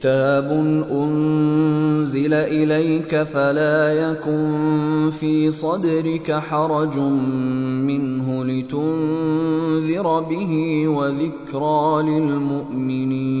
كتاب أنزل إليك فلا يكن في صدرك حرج منه لتنذر به وذكرى للمؤمنين.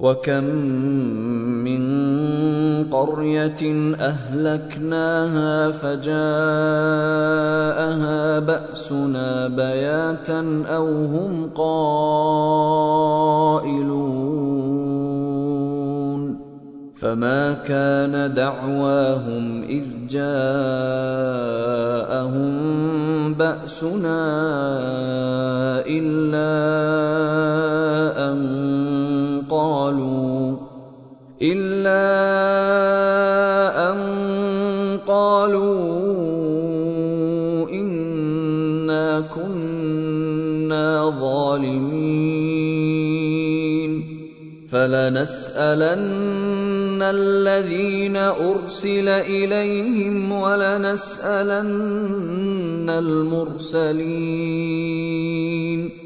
وكم من قرية أهلكناها فجاءها بأسنا بياتا أو هم قائلون فما كان دعواهم إذ جاءهم بأسنا إلا أن قالوا إلا أن قالوا إنا كنا ظالمين. فلنسألن الذين أرسل إليهم ولنسألن المرسلين.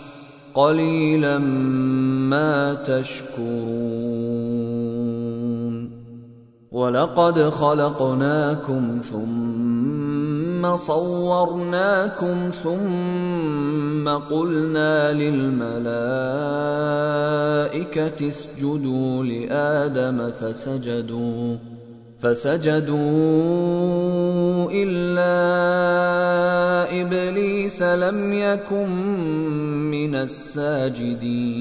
قليلا ما تشكرون ولقد خلقناكم ثم صورناكم ثم قلنا للملائكه اسجدوا لادم فسجدوا فسجدوا إلا إبليس لم يكن من الساجدين.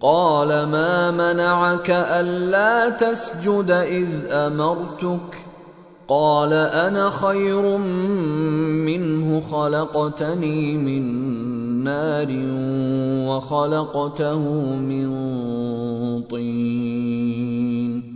قال ما منعك ألا تسجد إذ أمرتك؟ قال أنا خير منه خلقتني من نار وخلقته من طين.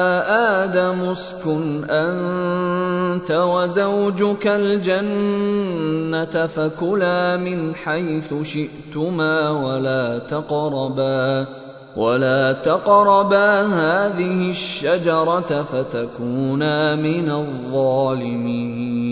آدم اسكن أنت وزوجك الجنة فكلا من حيث شئتما ولا تقربا ولا تقربا هذه الشجرة فتكونا من الظالمين.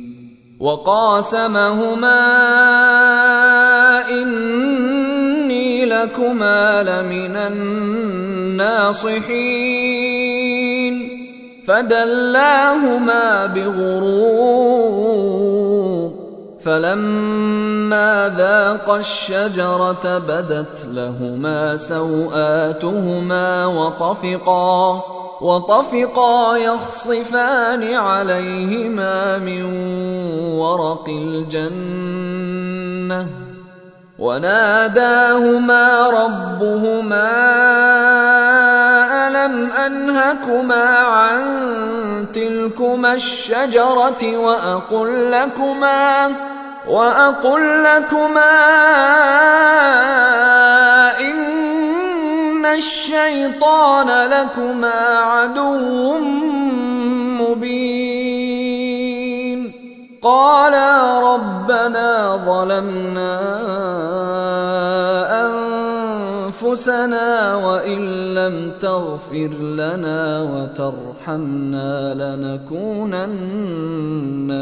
وقاسمهما إني لكما لمن الناصحين. فدلاهما بغرور فلما ذاقا الشجرة بدت لهما سوآتهما وطفقا. وطفقا يخصفان عليهما من ورق الجنة وناداهما ربهما ألم أنهكما عن تلكما الشجرة وأقل لكما وأقل لكما إن الشيطان لكما عدو مبين. قالا ربنا ظلمنا أنفسنا وإن لم تغفر لنا وترحمنا لنكونن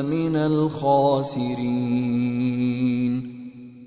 من الخاسرين.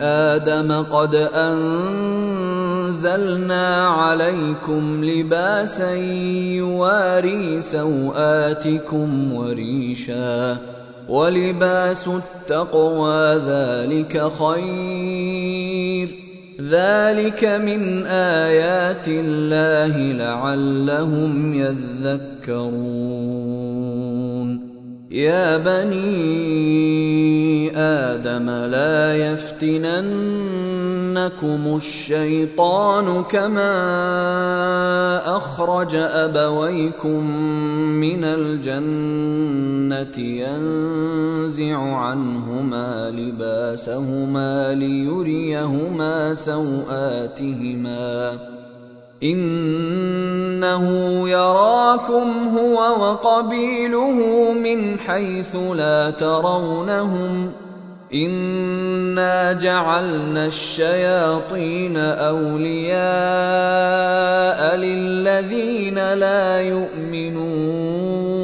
آدم قد أنزلنا عليكم لباسا يواري سوآتكم وريشا ولباس التقوى ذلك خير. ذلك من آيات الله لعلهم يذكرون. يا بني آدم لا يفتننكم الشيطان كما أخرج أبويكم من الجنة ينزع عنهما لباسهما ليريهما سوآتهما إنه يراكم هو وقبيله من حيث لا ترونهم إنا جعلنا الشياطين أولياء للذين لا يؤمنون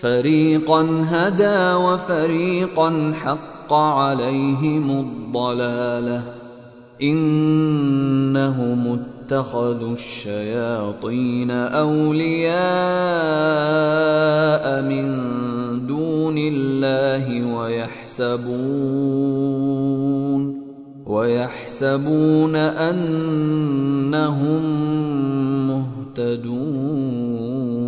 فريقا هدى وفريقا حق عليهم الضلالة. إنهم اتخذوا الشياطين أولياء من دون الله ويحسبون ويحسبون أنهم مهتدون.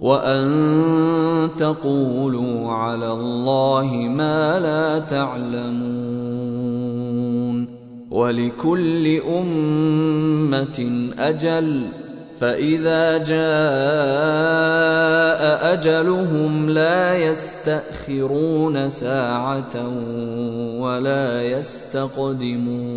وأن تقولوا على الله ما لا تعلمون ولكل أمة أجل فإذا جاء أجلهم لا يستأخرون ساعة ولا يستقدمون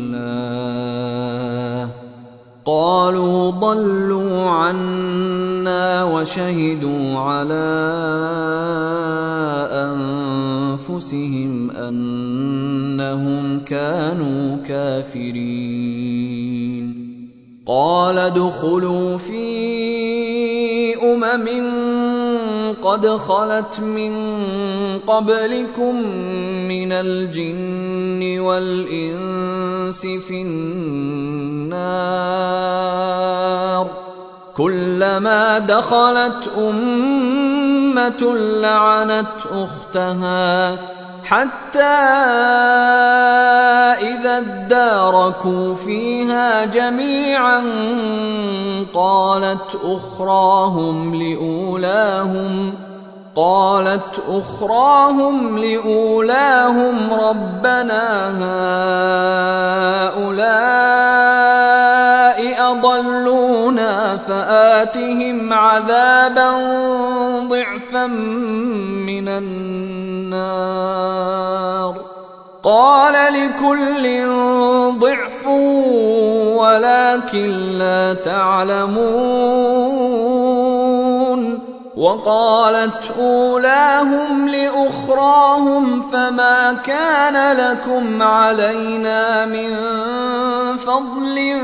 قالوا ضلوا عنا وشهدوا على أنفسهم أنهم كانوا كافرين. قال ادخلوا في أمم قد خلت من قبلكم من الجن والإنس في النار كلما دخلت أمة لعنت أختها حتى إذا اداركوا فيها جميعا قالت أخراهم لأولاهم قالت أخراهم لأولاهم ربنا هؤلاء أضلونا فآتهم عذابا ضعفا من النار. قال لكل ضعف ولكن لا تعلمون. وقالت أولاهم لأخراهم فما كان لكم علينا من فضل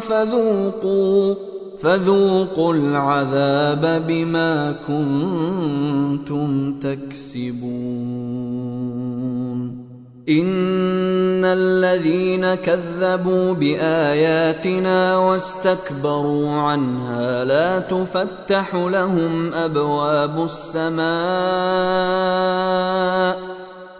فذوقوا. فذوقوا العذاب بما كنتم تكسبون. إن الذين كذبوا بآياتنا واستكبروا عنها لا تفتح لهم أبواب السماء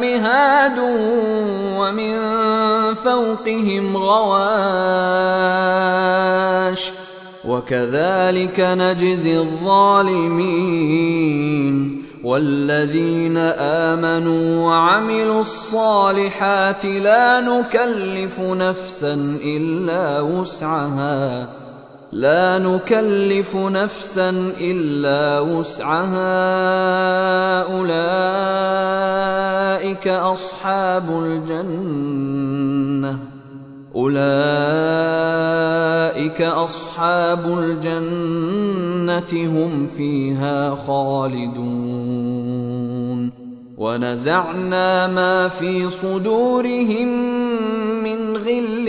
مهاد ومن فوقهم غواش وكذلك نجزي الظالمين والذين امنوا وعملوا الصالحات لا نكلف نفسا الا وسعها لا نكلف نفسا إلا وسعها. أولئك أصحاب الجنة. أولئك أصحاب الجنة هم فيها خالدون. ونزعنا ما في صدورهم من غل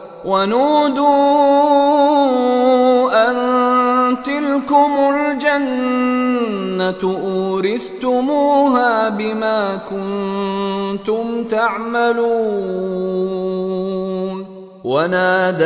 ونودوا أن تلكم الجنة أورثتموها بما كنتم تعملون. ونادى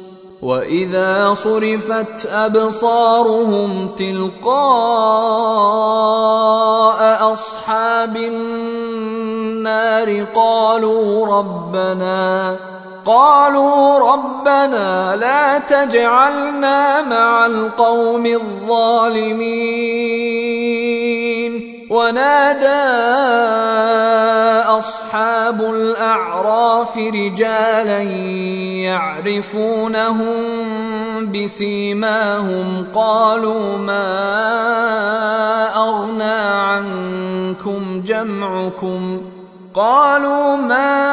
واذا صرفت ابصارهم تلقاء اصحاب النار قالوا ربنا قالوا ربنا لا تجعلنا مع القوم الظالمين. ونادى أصحاب الأعراف رجالا يعرفونهم بسيماهم. قالوا ما أغنى عنكم جمعكم؟ قالوا ما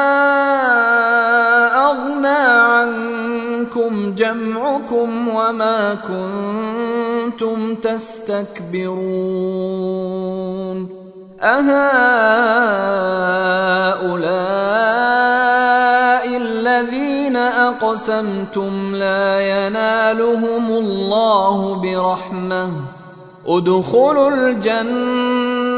عنكم جمعكم وما كنتم تستكبرون أهؤلاء الذين أقسمتم لا ينالهم الله برحمة ادخلوا الجنة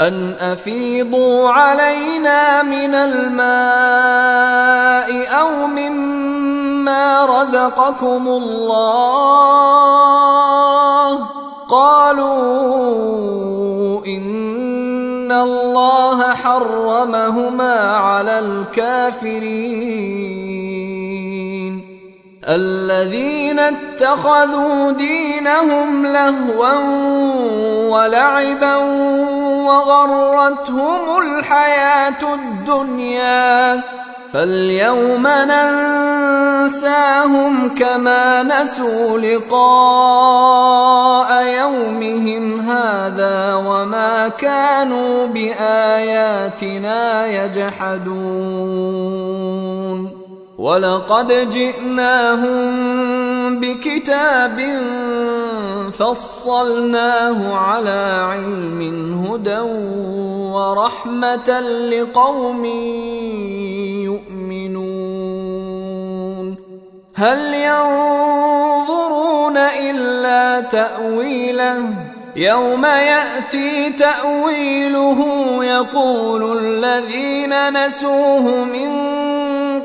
أن أفيضوا علينا من الماء أو مما رزقكم الله. قالوا إن الله حرمهما على الكافرين. الذين اتخذوا دينهم لهوا ولعبا وغرتهم الحياة الدنيا فاليوم ننساهم كما نسوا لقاء يومهم هذا وما كانوا بآياتنا يجحدون. ولقد جئناهم بكتاب فصلناه على علم هدى ورحمه لقوم يؤمنون. هل ينظرون الا تاويله؟ يوم ياتي تاويله يقول الذين نسوه من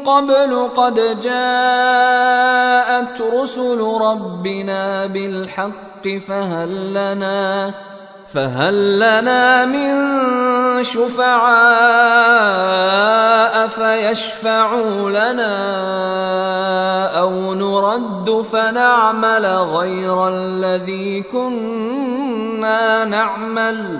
قبل قد جاءت رسل ربنا بالحق فهل لنا فهل لنا من شفعاء فيشفعوا لنا أو نرد فنعمل غير الذي كنا نعمل؟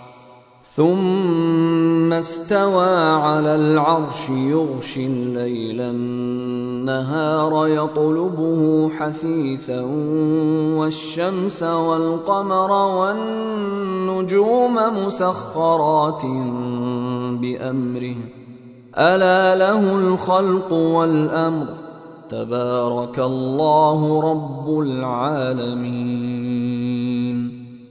ثم استوى على العرش يغشي الليل النهار يطلبه حثيثا والشمس والقمر والنجوم مسخرات بأمره. ألا له الخلق والأمر. تبارك الله رب العالمين.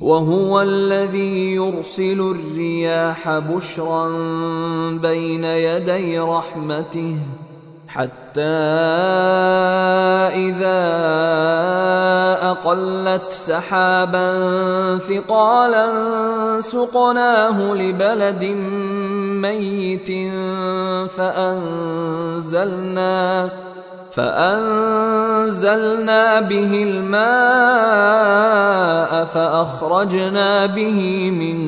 وهو الذي يرسل الرياح بشرا بين يدي رحمته حتى إذا أقلت سحابا ثقالا سقناه لبلد ميت فأنزلنا فأنزلنا به الماء فأخرجنا به من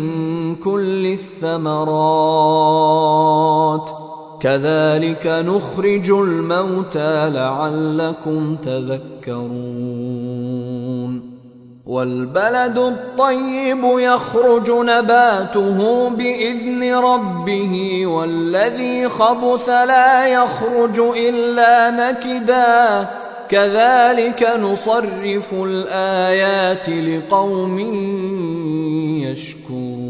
كل الثمرات. كذلك نخرج الموتى لعلكم تذكرون. والبلد الطيب يخرج نباته بإذن ربه والذي خبث لا يخرج إلا نكدا. كذلك نصرف الآيات لقوم يشكرون.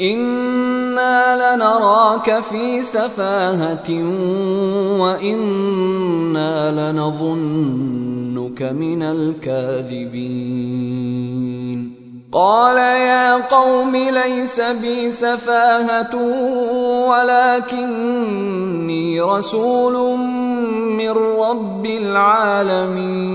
أنا لنراك في سفاهه وأنا لنظنك من الكاذبين قال يا قوم ليس بي سفاهه ولكني رسول من رب العالمين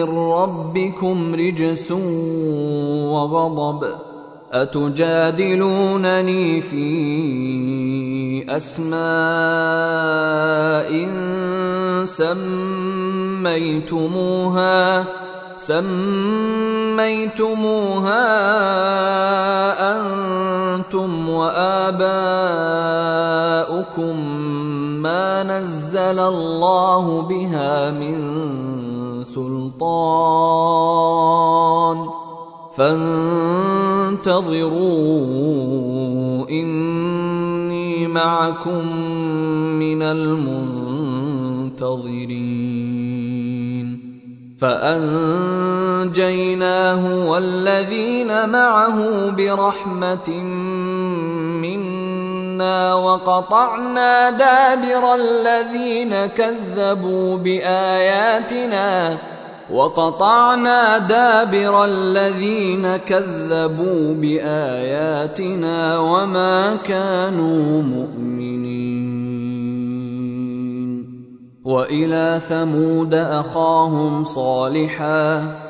من ربكم رجس وغضب أتجادلونني في أسماء سميتموها سميتموها أنتم وآباؤكم ما نزل الله بها من سلطان. فانتظروا إني معكم من المنتظرين. فأنجيناه والذين معه برحمة منا وقطعنا دابر الذين كذبوا باياتنا وقطعنا دابر الذين كذبوا باياتنا وما كانوا مؤمنين والى ثمود اخاهم صالحا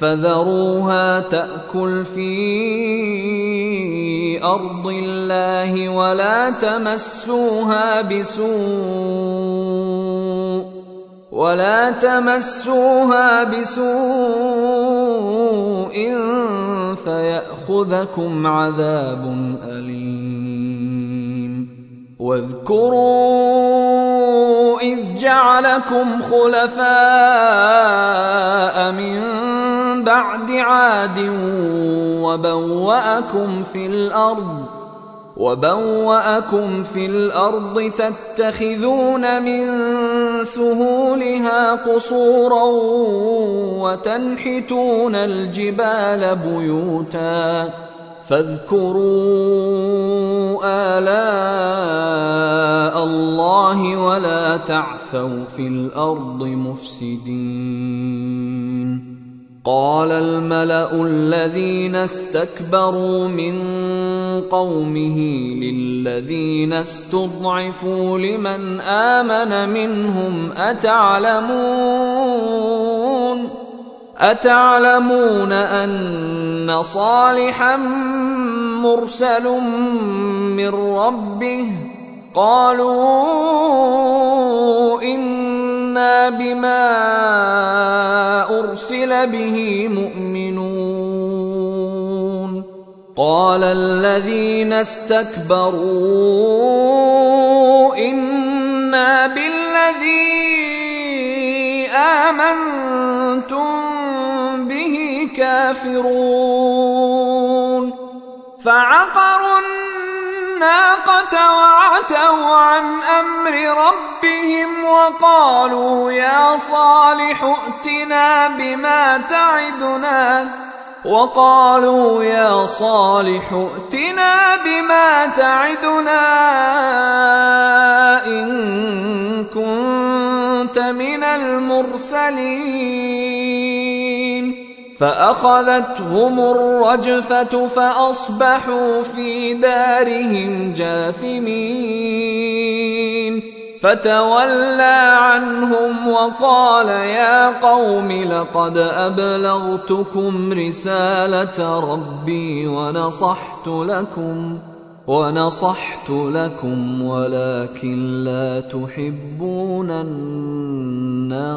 فذروها تأكل في أرض الله ولا تمسوها بسوء ولا تمسوها بسوء فيأخذكم عذاب أليم واذكروا إذ جعلكم خلفاء من بعد عاد وبوأكم في الأرض وبوأكم في الأرض تتخذون من سهولها قصورا وتنحتون الجبال بيوتا فاذكروا آلاء الله ولا تعثوا في الأرض مفسدين. قال الملأ الذين استكبروا من قومه للذين استضعفوا لمن آمن منهم أتعلمون؟ أتعلمون أن صالحا مرسل من ربه؟ قالوا إنا بما أرسل به مؤمنون. قال الذين استكبروا إنا بالذي آمنتم به كافرون فعقروا الناقة وعتوا عن أمر ربهم وقالوا يا صالح ائتنا بما تعدنا وقالوا يا صالح ائتنا بما تعدنا إن كنت من المرسلين فأخذتهم الرجفة فأصبحوا في دارهم جاثمين. فتولى عنهم وقال يا قوم لقد أبلغتكم رسالة ربي ونصحت لكم ونصحت لكم ولكن لا تحبون الناصحين.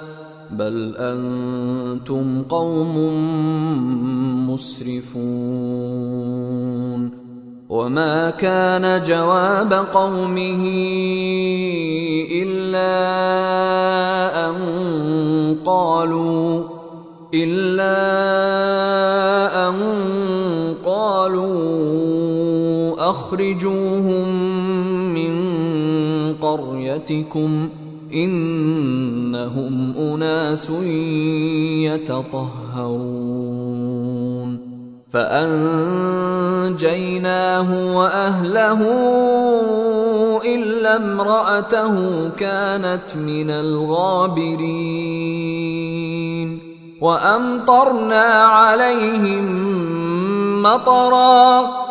بل أنتم قوم مسرفون وما كان جواب قومه الا ان قالوا الا ان قالوا اخرجوهم من قريتكم إنهم أناس يتطهرون. فأنجيناه وأهله إلا امرأته كانت من الغابرين. وأمطرنا عليهم مطرا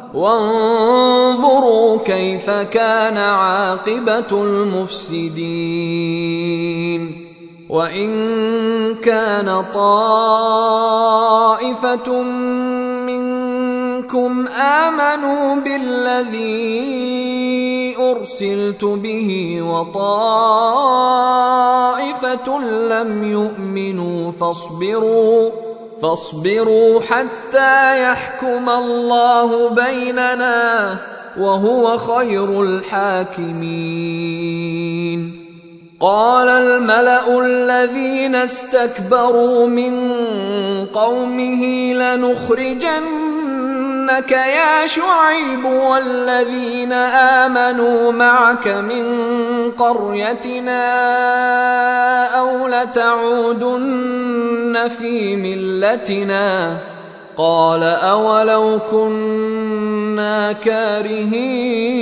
وانظروا كيف كان عاقبة المفسدين. وإن كان طائفة منكم آمنوا بالذي أرسلت به وطائفة لم يؤمنوا فاصبروا فاصبروا حتى يحكم الله بيننا وهو خير الحاكمين. قال الملأ الذين استكبروا من قومه لنخرجن إنك يا شعيب والذين آمنوا معك من قريتنا أو لتعودن في ملتنا قال أولو كنا كارهين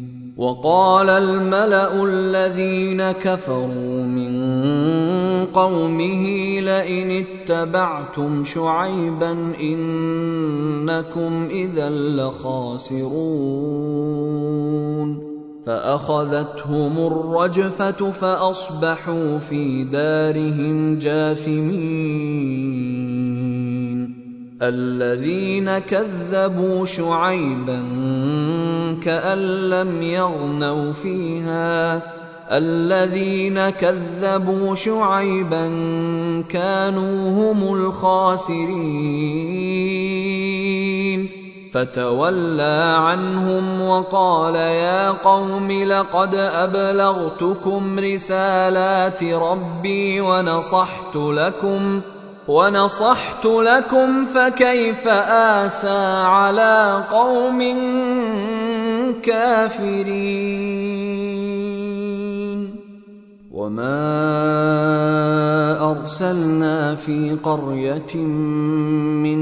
وقال الملأ الذين كفروا من قومه لئن اتبعتم شعيبا إنكم إذا لخاسرون. فأخذتهم الرجفة فأصبحوا في دارهم جاثمين. الذين كذبوا شعيبا كأن لم يغنوا فيها. الذين كذبوا شعيبا كانوا هم الخاسرين. فتولى عنهم وقال يا قوم لقد أبلغتكم رسالات ربي ونصحت لكم ونصحت لكم فكيف آسى على قوم كافرين. وما أرسلنا في قرية من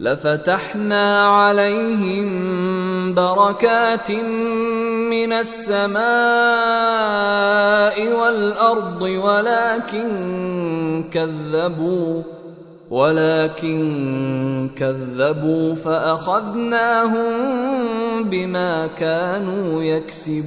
لفتحنا عليهم بركات من السماء والأرض ولكن كذبوا ولكن كذبوا فأخذناهم بما كانوا يكسبون.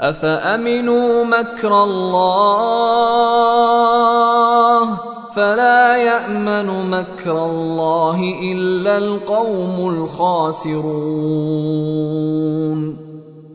أفأمنوا مكر الله فلا يأمن مكر الله إلا القوم الخاسرون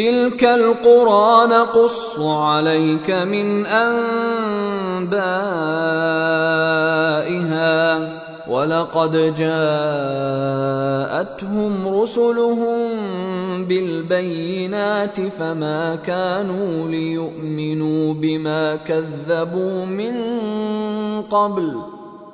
تلك القرى نقص عليك من انبائها ولقد جاءتهم رسلهم بالبينات فما كانوا ليؤمنوا بما كذبوا من قبل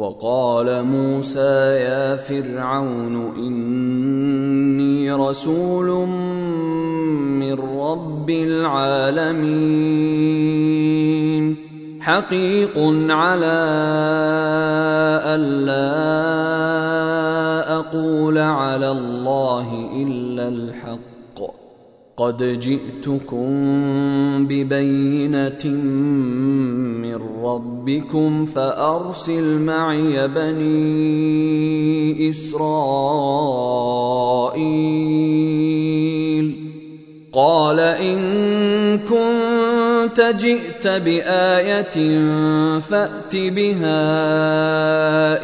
وقال موسى يا فرعون إني رسول من رب العالمين. حقيق على الا أقول على الله إلا الحق. قد جئتكم ببينة من ربكم فأرسل معي بني إسرائيل. قال إن كنت جئت بآية فأت بها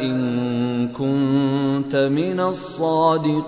إن كنت من الصادقين.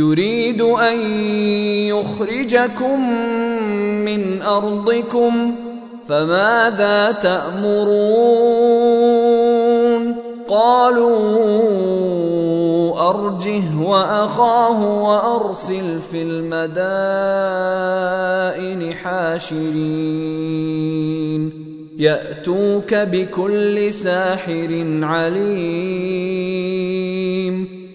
يريد أن يخرجكم من أرضكم فماذا تأمرون؟ قالوا أرجه وأخاه وأرسل في المدائن حاشرين. يأتوك بكل ساحر عليم.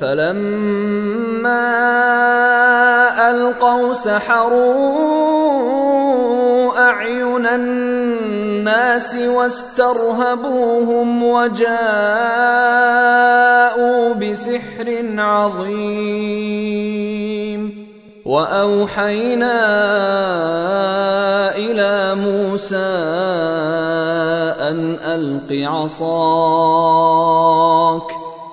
فلما ألقوا سحروا أعين الناس واسترهبوهم وجاءوا بسحر عظيم. وأوحينا إلى موسى أن ألق عصاك.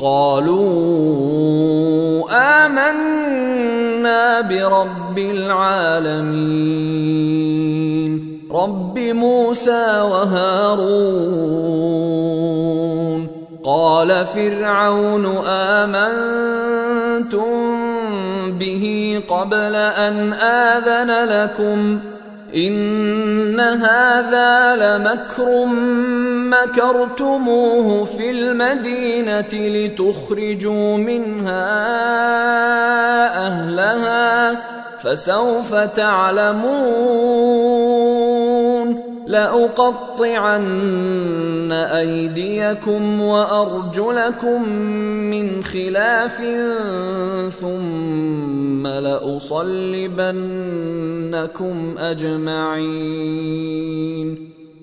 قالوا آمنا برب العالمين. رب موسى وهارون. قال فرعون آمنتم به قبل أن آذن لكم؟ إن هذا لمكر مكرتموه في المدينة لتخرجوا منها أهلها فسوف تعلمون. لأقطعن أيديكم وأرجلكم من خلاف ثم لأصلبنكم أجمعين.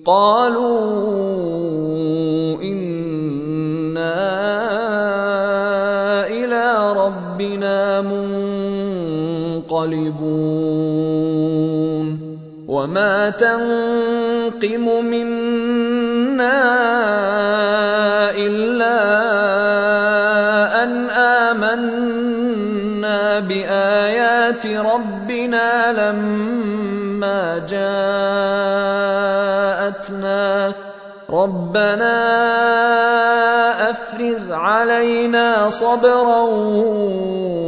قالوا منقلبون وما تنقم منا الا ان امنا بايات ربنا لما جاءتنا ربنا افرغ علينا صبرا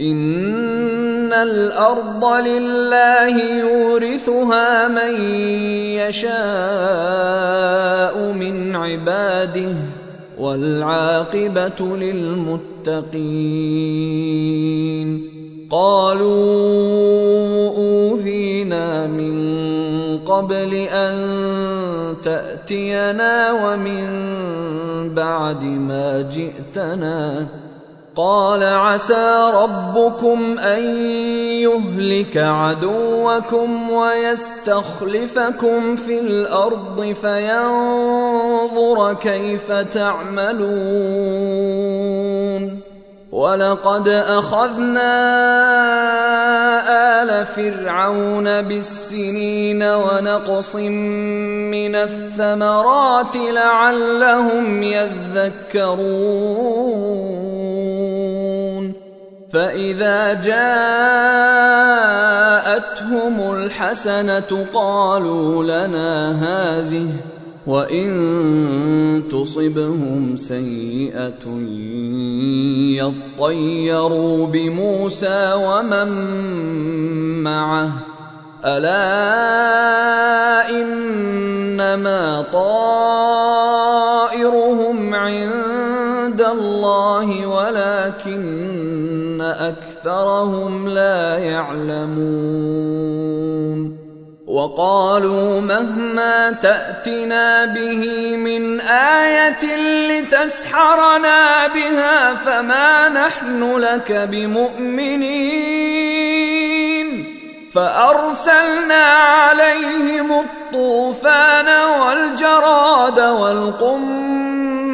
ان الأرض لله يورثها من يشاء من عباده والعاقبه للمتقين قالوا اوذينا من قبل ان تاتينا ومن بعد ما جئتنا قال عسى ربكم أن يهلك عدوكم ويستخلفكم في الأرض فينظر كيف تعملون. ولقد اخذنا ال فرعون بالسنين ونقص من الثمرات لعلهم يذكرون فاذا جاءتهم الحسنه قالوا لنا هذه وان تصبهم سيئه يطيروا بموسى ومن معه الا انما طائرهم عند الله ولكن اكثرهم لا يعلمون وقالوا مهما تأتنا به من آية لتسحرنا بها فما نحن لك بمؤمنين. فأرسلنا عليهم الطوفان والجراد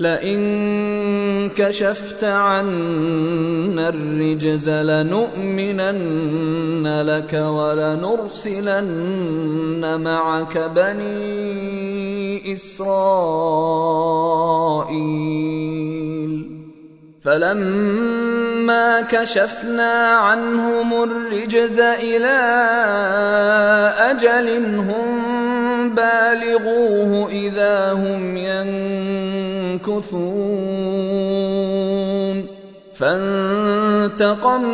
لئن كشفت عنا الرجز لنؤمنن لك ولنرسلن معك بني إسرائيل. فلما كشفنا عنهم الرجز إلى أجل هم بالغوه إذا هم ينكثون. فانتقمنا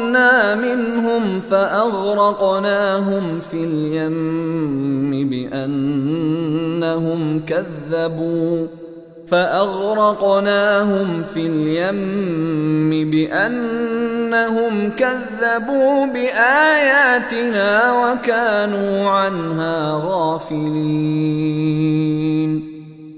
منهم فأغرقناهم في اليم بأنهم كذبوا. فأغرقناهم في اليم بأنهم كذبوا بآياتنا وكانوا عنها غافلين.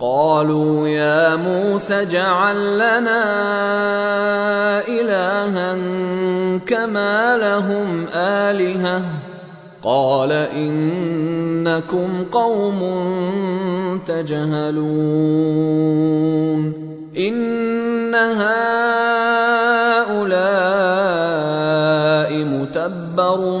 قالوا يا موسى اجعل لنا إلها كما لهم آلهة. قال إنكم قوم تجهلون. إن هؤلاء متبر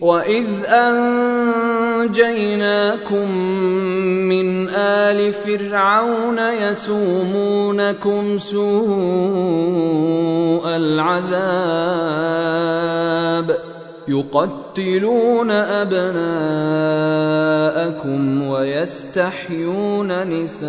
واذ انجيناكم من ال فرعون يسومونكم سوء العذاب يقتلون ابناءكم ويستحيون نساءكم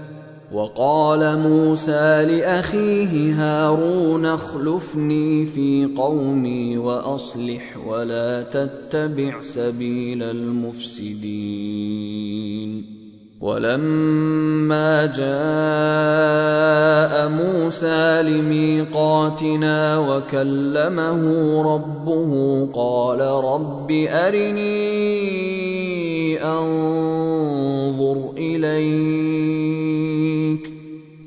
وقال موسى لأخيه هارون اخلفني في قومي وأصلح ولا تتبع سبيل المفسدين. ولما جاء موسى لميقاتنا وكلمه ربه قال رب أرني أنظر إليك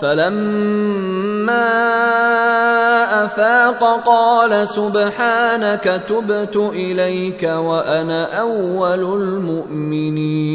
فلما أفاق قال سبحانك تبت إليك وأنا أول المؤمنين.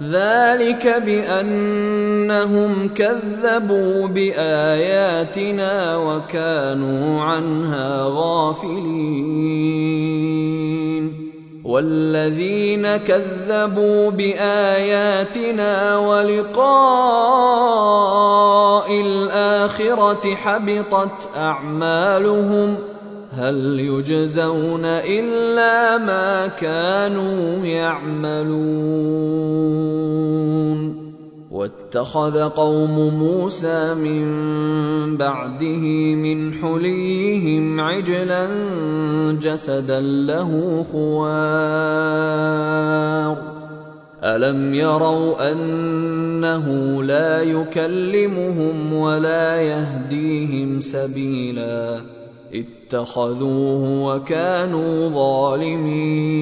ذلك بأنهم كذبوا بآياتنا وكانوا عنها غافلين. والذين كذبوا بآياتنا ولقاء الآخرة حبطت أعمالهم هل يجزون إلا ما كانوا يعملون؟ واتخذ قوم موسى من بعده من حليهم عجلا جسدا له خوار. ألم يروا أنه لا يكلمهم ولا يهديهم سبيلا؟ اتخذوه وكانوا ظالمين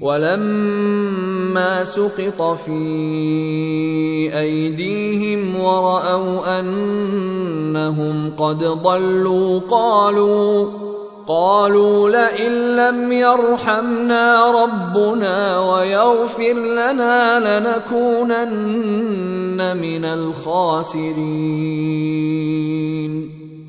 ولما سقط في أيديهم ورأوا أنهم قد ضلوا قالوا قالوا لئن لم يرحمنا ربنا ويغفر لنا لنكونن من الخاسرين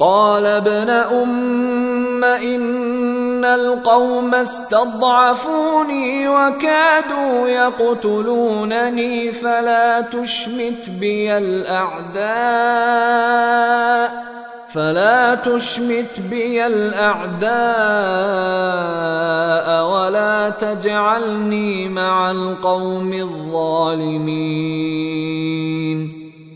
قال ابن أم إن القوم استضعفوني وكادوا يقتلونني فلا تشمت بي الأعداء فلا تشمت بي الأعداء ولا تجعلني مع القوم الظالمين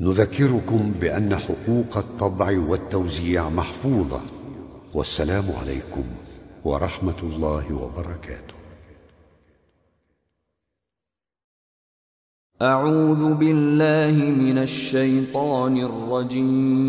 نذكركم بأن حقوق الطبع والتوزيع محفوظة. والسلام عليكم ورحمة الله وبركاته. أعوذ بالله من الشيطان الرجيم.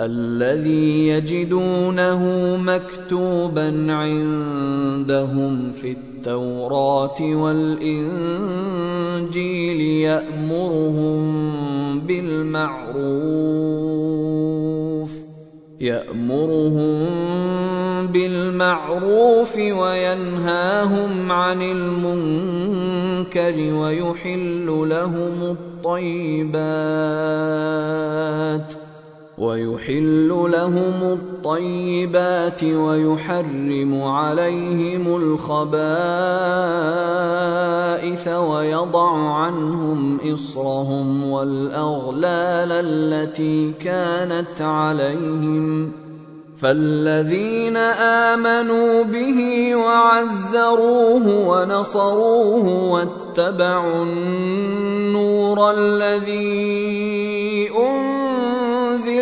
الذي يجدونه مكتوبا عندهم في التوراة والإنجيل يأمرهم بالمعروف يأمرهم بالمعروف وينهاهم عن المنكر ويحل لهم الطيبات. ويحل لهم الطيبات ويحرم عليهم الخبائث ويضع عنهم إصرهم والأغلال التي كانت عليهم. فالذين آمنوا به وعزروه ونصروه واتبعوا النور الذي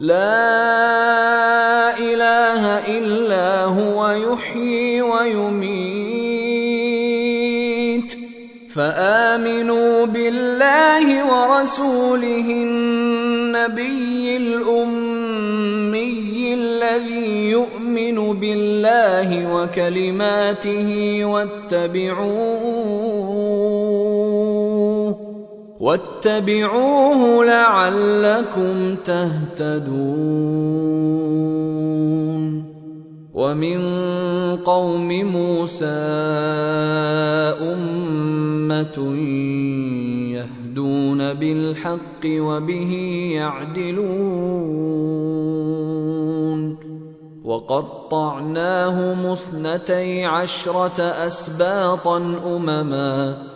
لا إله إلا هو يحيي ويميت. فآمنوا بالله ورسوله النبي الأمي الذي يؤمن بالله وكلماته واتبعوه. واتبعوه لعلكم تهتدون. ومن قوم موسى أمة يهدون بالحق وبه يعدلون. وقطعناهم اثنتي عشرة أسباطا أمما.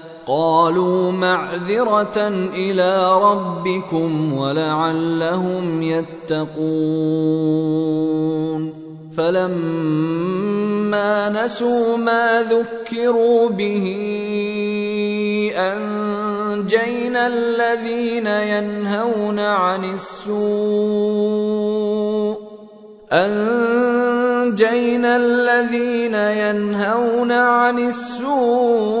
قالوا معذرة إلى ربكم ولعلهم يتقون. فلما نسوا ما ذكروا به أنجينا الذين ينهون عن السوء. أنجينا الذين ينهون عن السوء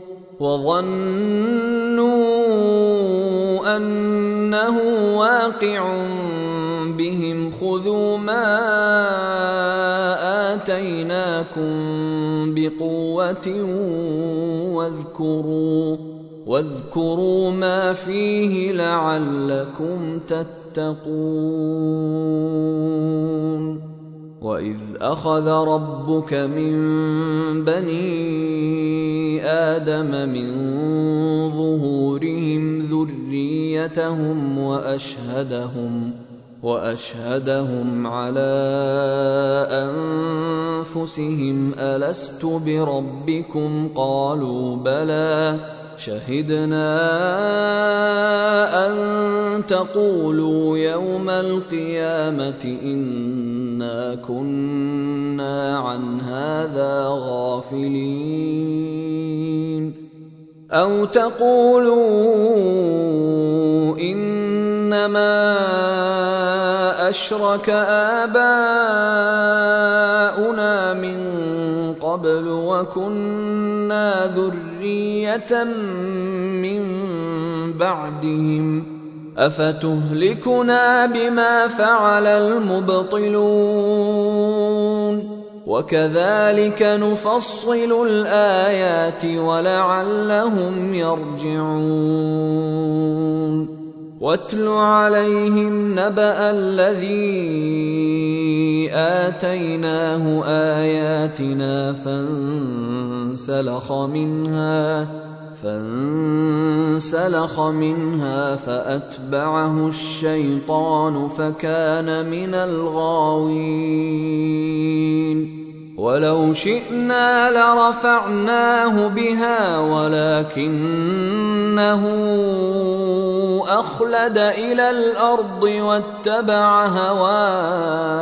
وظنوا أنه واقع بهم خذوا ما آتيناكم بقوة واذكروا واذكروا ما فيه لعلكم تتقون واذ اخذ ربك من بني آدم من ظهورهم ذريتهم واشهدهم واشهدهم على انفسهم الست بربكم قالوا بلى شهدنا أن تقولوا يوم القيامة إنا كنا عن هذا غافلين. أو تقولوا إنما أشرك آباؤنا من قبل وكنا ذرية من بعدهم أفتهلكنا بما فعل المبطلون وكذلك نفصل الآيات ولعلهم يرجعون. واتل عليهم نبأ الذي آتيناه آياتنا فانسلخ منها. فانسلخ منها فأتبعه الشيطان فكان من الغاوين. ولو شئنا لرفعناه بها ولكنه أخلد إلى الأرض واتبع هواه.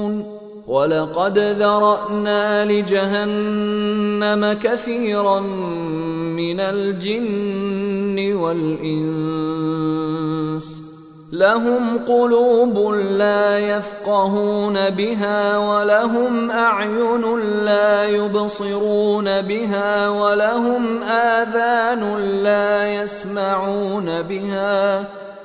ولقد ذرأنا لجهنم كثيرا من الجن والإنس. لهم قلوب لا يفقهون بها ولهم أعين لا يبصرون بها ولهم آذان لا يسمعون بها.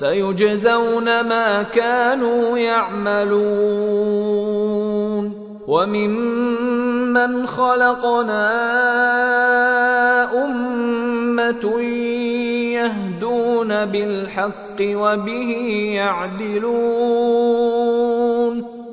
سيجزون ما كانوا يعملون. وممن خلقنا أمة يهدون بالحق وبه يعدلون.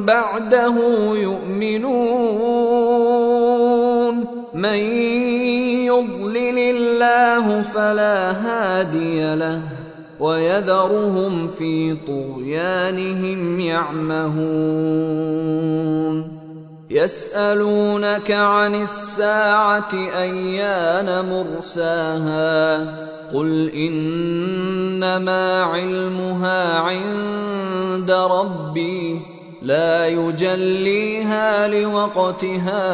بعده يؤمنون. من يضلل الله فلا هادي له ويذرهم في طغيانهم يعمهون. يسألونك عن الساعة أيان مرساها؟ قل إنما علمها عند ربي. لا يجليها لوقتها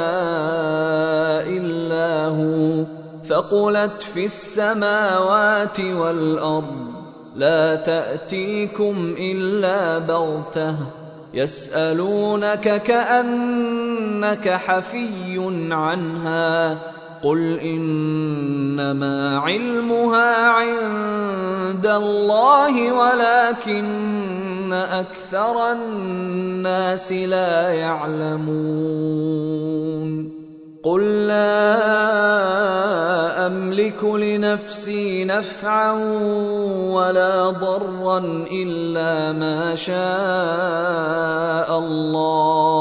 إلا هو. ثقلت في السماوات والأرض لا تأتيكم إلا بغتة. يسألونك كأنك حفي عنها. قل انما علمها عند الله ولكن أكثر الناس لا يعلمون قل لا املك لنفسي نفعا ولا ضرا الا ما شاء الله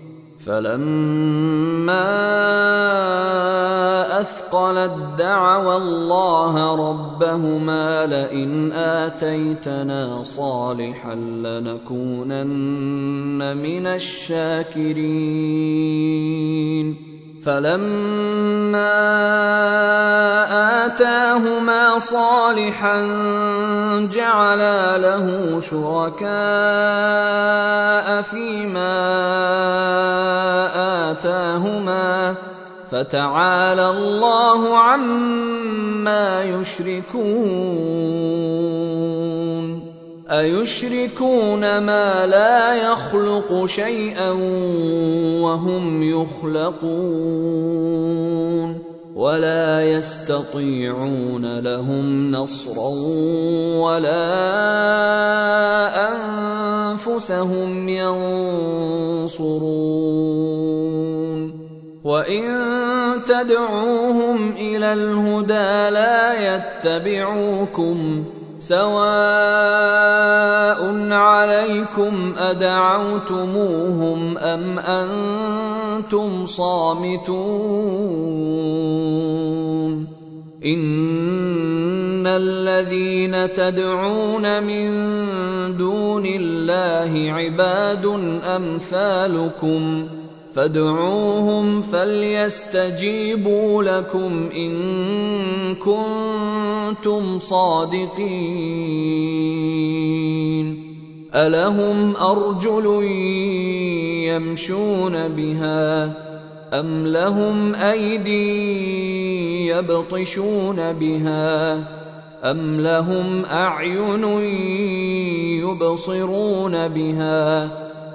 فلما اثقلت دعوا الله ربهما لئن اتيتنا صالحا لنكونن من الشاكرين فلما آتاهما صالحا جعلا له شركاء فيما آتاهما فتعالى الله عما يشركون. أيشركون ما لا يخلق شيئا وهم يخلقون. ولا يستطيعون لهم نصرا ولا أنفسهم ينصرون. وإن تدعوهم إلى الهدى لا يتبعوكم. سواء عليكم أدعوتموهم أم أنتم صامتون إن الذين تدعون من دون الله عباد أمثالكم فادعوهم فليستجيبوا لكم إن كنتم صادقين. ألهم أرجل يمشون بها أم لهم أيدي يبطشون بها أم لهم أعين يبصرون بها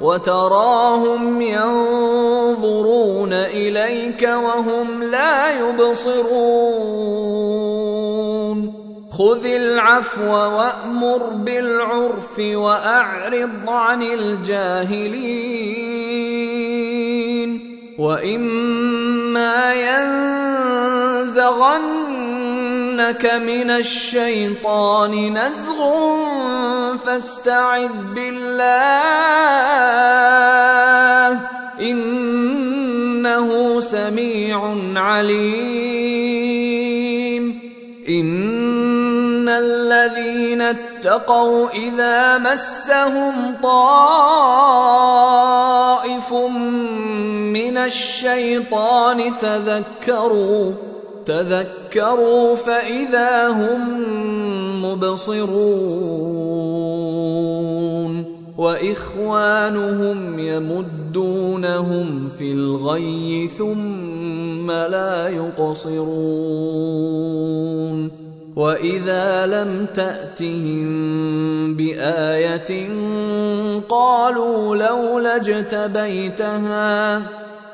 وتراهم ينظرون إليك وهم لا يبصرون. خذ العفو وأمر بالعرف وأعرض عن الجاهلين. وإما ينزغنك من الشيطان نزغ فاستعذ بالله إنه سميع عليم. إن الذين اتقوا إذا مسهم طائف من الشيطان تذكروا تذكروا فإذا هم مبصرون وإخوانهم يمدونهم في الغي ثم لا يقصرون وإذا لم تأتهم بآية قالوا لولا اجتبيتها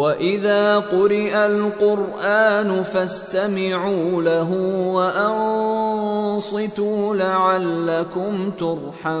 واذا قرئ القران فاستمعوا له وانصتوا لعلكم ترحمون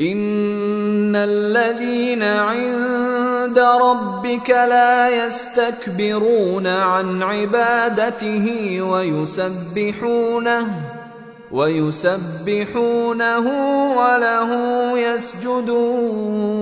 ان الذين عند ربك لا يستكبرون عن عبادته ويسبحونه ويسبحونه وله يسجدون